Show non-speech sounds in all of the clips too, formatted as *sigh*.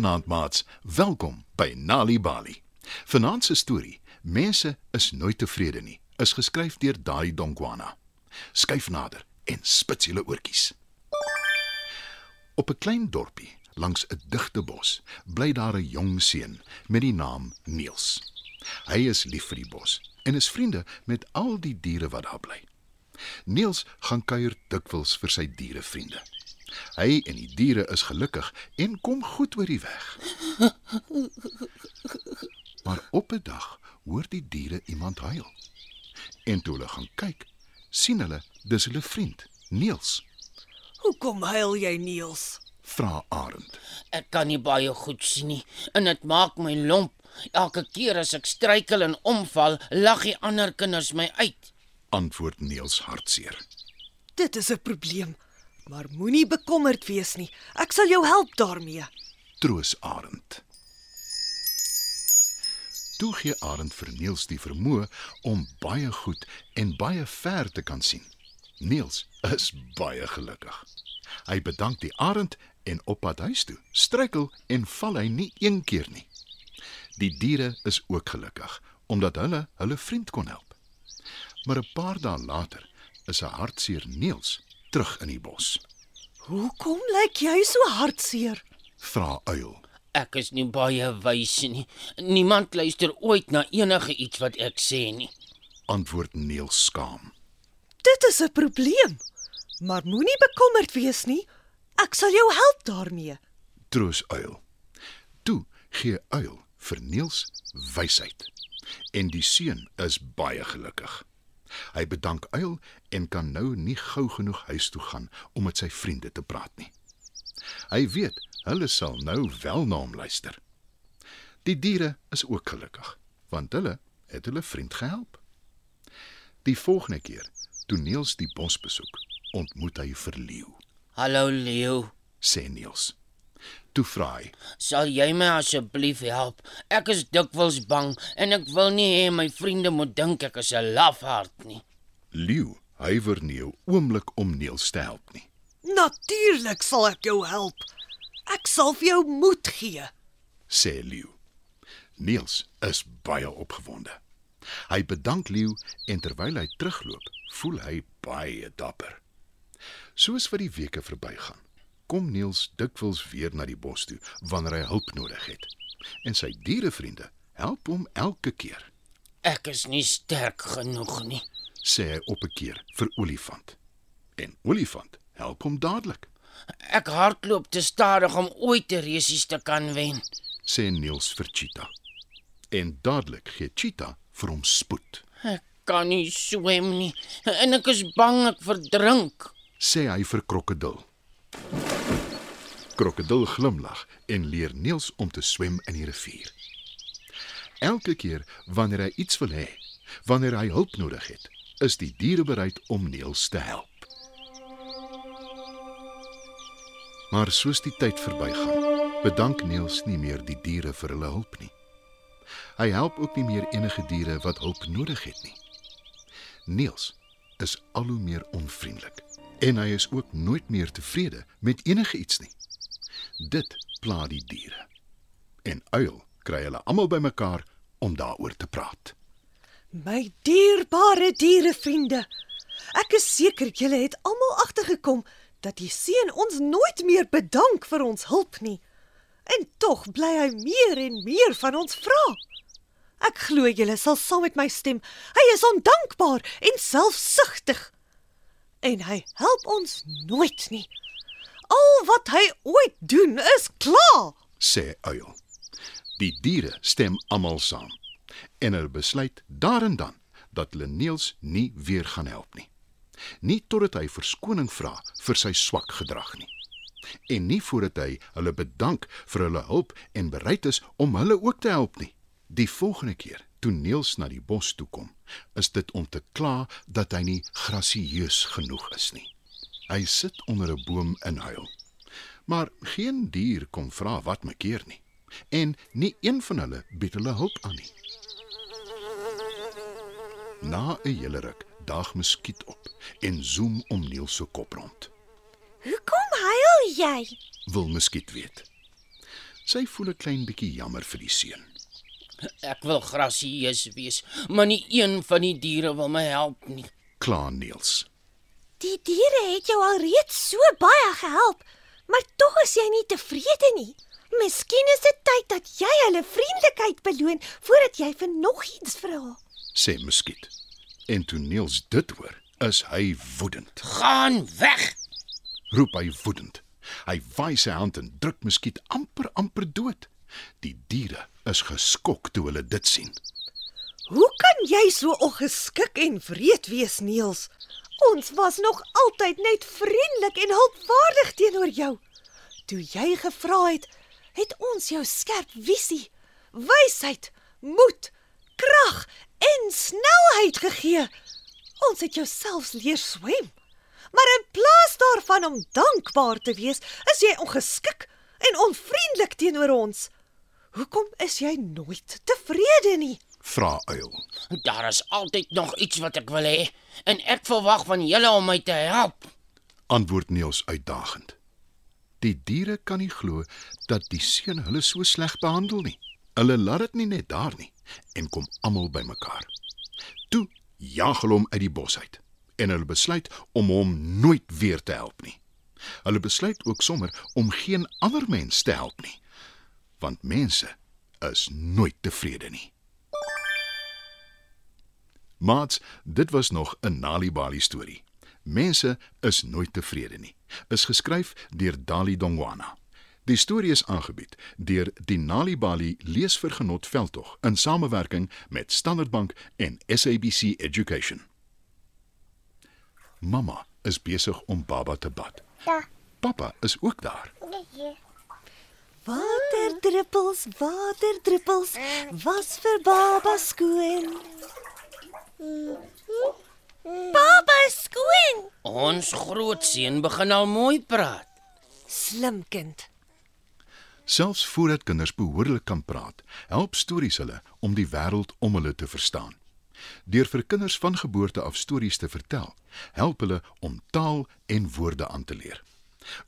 Goeienaand maats, welkom by Nali Bali. Vanaand se storie, Mense is nooit tevrede nie, is geskryf deur Daai Dongwana. Skyf nader en spits julle oortjies. Op 'n klein dorpie langs 'n digte bos bly daar 'n jong seun met die naam Niels. Hy is lief vir die bos en is vriende met al die diere wat daar bly. Niels gaan kuier dikwels vir sy dierevriende. Hy en die diere is gelukkig en kom goed oor die weg. *laughs* Maar op 'n dag hoor die diere iemand huil. En toe hulle gaan kyk, sien hulle dis hulle vriend, Niels. Hoekom huil jy, Niels? Vra Arend. Ek kan nie baie goed sien nie en dit maak my lomp. Elke keer as ek struikel en omval, lag die ander kinders my uit. Antwoord Niels hartseer. Dit is 'n probleem. Maar moenie bekommerd wees nie. Ek sal jou help daarmee. Troos Arend. Toe gee Arend vir Niels die vermoë om baie goed en baie ver te kan sien. Niels is baie gelukkig. Hy bedank die Arend en op pad huis toe struikel en val hy nie een keer nie. Die diere is ook gelukkig omdat hulle hulle vriend kon help. Maar 'n paar dae later is 'n hartseer Niels terug in die bos. Hoekom lyk jy so hartseer? Vra Uil. Ek is nie baie wys nie. Niemand luister ooit na enige iets wat ek sê nie. Antwoord Niels skaam. Dit is 'n probleem. Maar moenie bekommerd wees nie. Ek sal jou help daarmee. Troos Uil. Toe gee Uil vir Niels wysheid. En die seun is baie gelukkig. Hy bedank Uil en kan nou nie gou genoeg huis toe gaan om met sy vriende te praat nie. Hy weet hulle sal nou wel na hom luister. Die diere is ook gelukkig want hulle het hulle vriend gehelp. Die volgende keer toe Niels die bos besoek, ontmoet hy vir leeu, Hallo leeu, sê Niels. Toe vra hy: sal jy my asseblief help? Ek is dikwels bang en ek wil nie hê my vriende moet dink ek is 'n lafhart nie. "Leeu, huiwer nie 'n oomblik om Niels te help nie." Natuurlik sal ek jou help. Ek sal vir jou moed gee. sê Leeu. Niels is baie opgewonde. Hy bedank Leeu en terwyl hy terugloop, voel hy baie dapper. Soos wat die weke verbygaan, kom Niels dikwels weer na die bos toe wanneer hy hulp nodig het. En sy dierevriende help hom elke keer, Ek is nie sterk genoeg nie. sê hy op 'n keer vir Olifant. En Olifant help hom dadelik, Ek hardloop te stadig om ooit 'n resies te kan wen. sê Niels vir Cheetah. En dadelik gee Cheetah vir hom spoed. Ek kan nie swem nie en ek is bang ek verdrink. sê hy vir krokodil. Krokodil glimlag en leer Niels om te swem in die rivier. Elke keer wanneer hy iets wil hê, wanneer hy hulp nodig het, is die diere bereid om Niels te help. Maar soos die tyd verbygaan, bedank Niels nie meer die diere vir hulle hulp nie. Hy help ook nie meer enige diere wat hulp nodig het nie. Niels is al hoe meer onvriendelik en hy is ook nooit meer tevrede met enige iets nie. Dit pla die diere. En uil kry hulle almal bymekaar om daaroor te praat. My dierbare dierevriende. Ek is seker julle het almal agtergekom dat die seun ons nooit meer bedank vir ons hulp nie. En tog bly hy meer en meer van ons vra. Ek glo julle sal saam met my stem. Hy is ondankbaar en selfsugtig. En hy help ons nooit nie. Al wat hy ooit doen is klaar. sê uil. Die diere stem almal saam en hulle besluit daar en dan dat hulle Niels nie weer gaan help nie. Nie totdat hy verskoning vra vir sy swak gedrag nie. En nie voordat hy hulle bedank vir hulle hulp en bereid is om hulle ook te help nie. Die volgende keer toe Niels na die bos toe kom, is dit om te kla dat hy nie grasieus genoeg is nie. Hy sit onder 'n boom en huil. Maar geen dier kom vra wat maak keer nie. En nie een van hulle bied hulle hulp aan nie. Na 'n hele ruk daag muskiet op en zoom om Niels se kop rond. Hoekom huil jy? Wil muskiet weet. Sy voel 'n klein bietjie jammer vir die seun. Ek wil grasieus wees, maar nie een van die diere wil my help nie. Kla Niels. Die diere het jou alreeds so baie gehelp, maar tog is jy nie tevrede nie. Miskien is dit tyd dat jy hulle vriendelikheid beloon voordat jy vir nog iets vra. sê Muskiet. En toe Niels dit hoor, is hy woedend. Gaan weg. Roep hy woedend. Hy waai sy hand en druk Muskiet amper amper dood. Die diere is geskok toe hulle dit sien. Hoe kan jy so ongeskik en wreed wees, Niels? Ons was nog altyd net vriendelik en hulpvaardig teenoor jou. Toe jy gevra het, het ons jou skerp visie, wysheid, moed, krag en snelheid gegee. Ons het jou selfs leer swem. Maar in plaas daarvan om dankbaar te wees, is jy ongeskik en onvriendelik teenoor ons. Hoekom is jy nooit tevrede nie? Vra Uil. Daar is altyd nog iets wat ek wil hê en ek verwag van julle om my te help. Antwoord Niels uitdagend. Die diere kan nie glo dat die seun hulle so sleg behandel nie. Hulle laat dit nie net daar nie en kom almal bymekaar. Toe jaag hulle hom uit die bos uit en hulle besluit om hom nooit weer te help nie. Hulle besluit ook sommer om geen ander mens te help nie, want mense is nooit tevrede nie. Mats, dit was nog 'n Nalibali storie. Mense is nooit tevrede nie. Is geskryf deur Dali Dongwana. Die storie is aangebied deur die Nalibali Leesvergenot Veldtog in samewerking met Standard Bank en SABC Education. Mamma is besig om baba te bad. Ja. Pappa is ook daar. Waterdruppels, waterdruppels, was vir baba skoon. Baba skoon. Ons grootseun begin al mooi praat. Slim kind. Selfs voordat kinders behoorlik kan praat, help stories hulle om die wêreld om hulle te verstaan. Deur vir kinders van geboorte af stories te vertel, help hulle om taal en woorde aan te leer.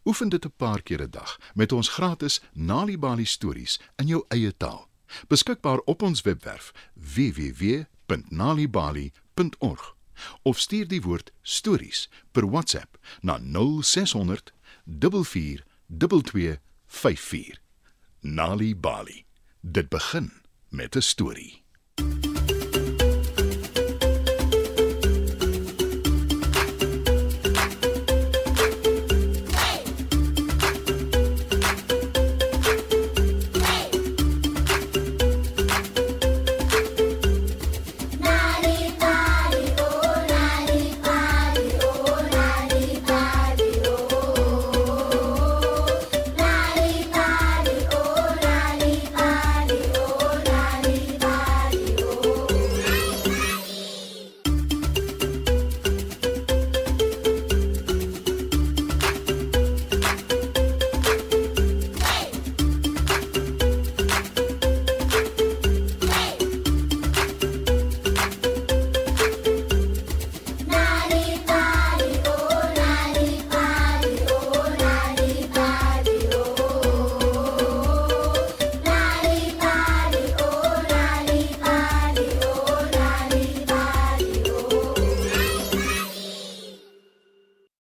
Oefen dit 'n paar keer 'n dag met ons gratis Nalibali stories in jou eie taal. Beskikbaar op ons webwerf www.nalibali.org of stuur die woord stories per WhatsApp na 0600 44 2254. Nali Bali. Dit begin met 'n storie.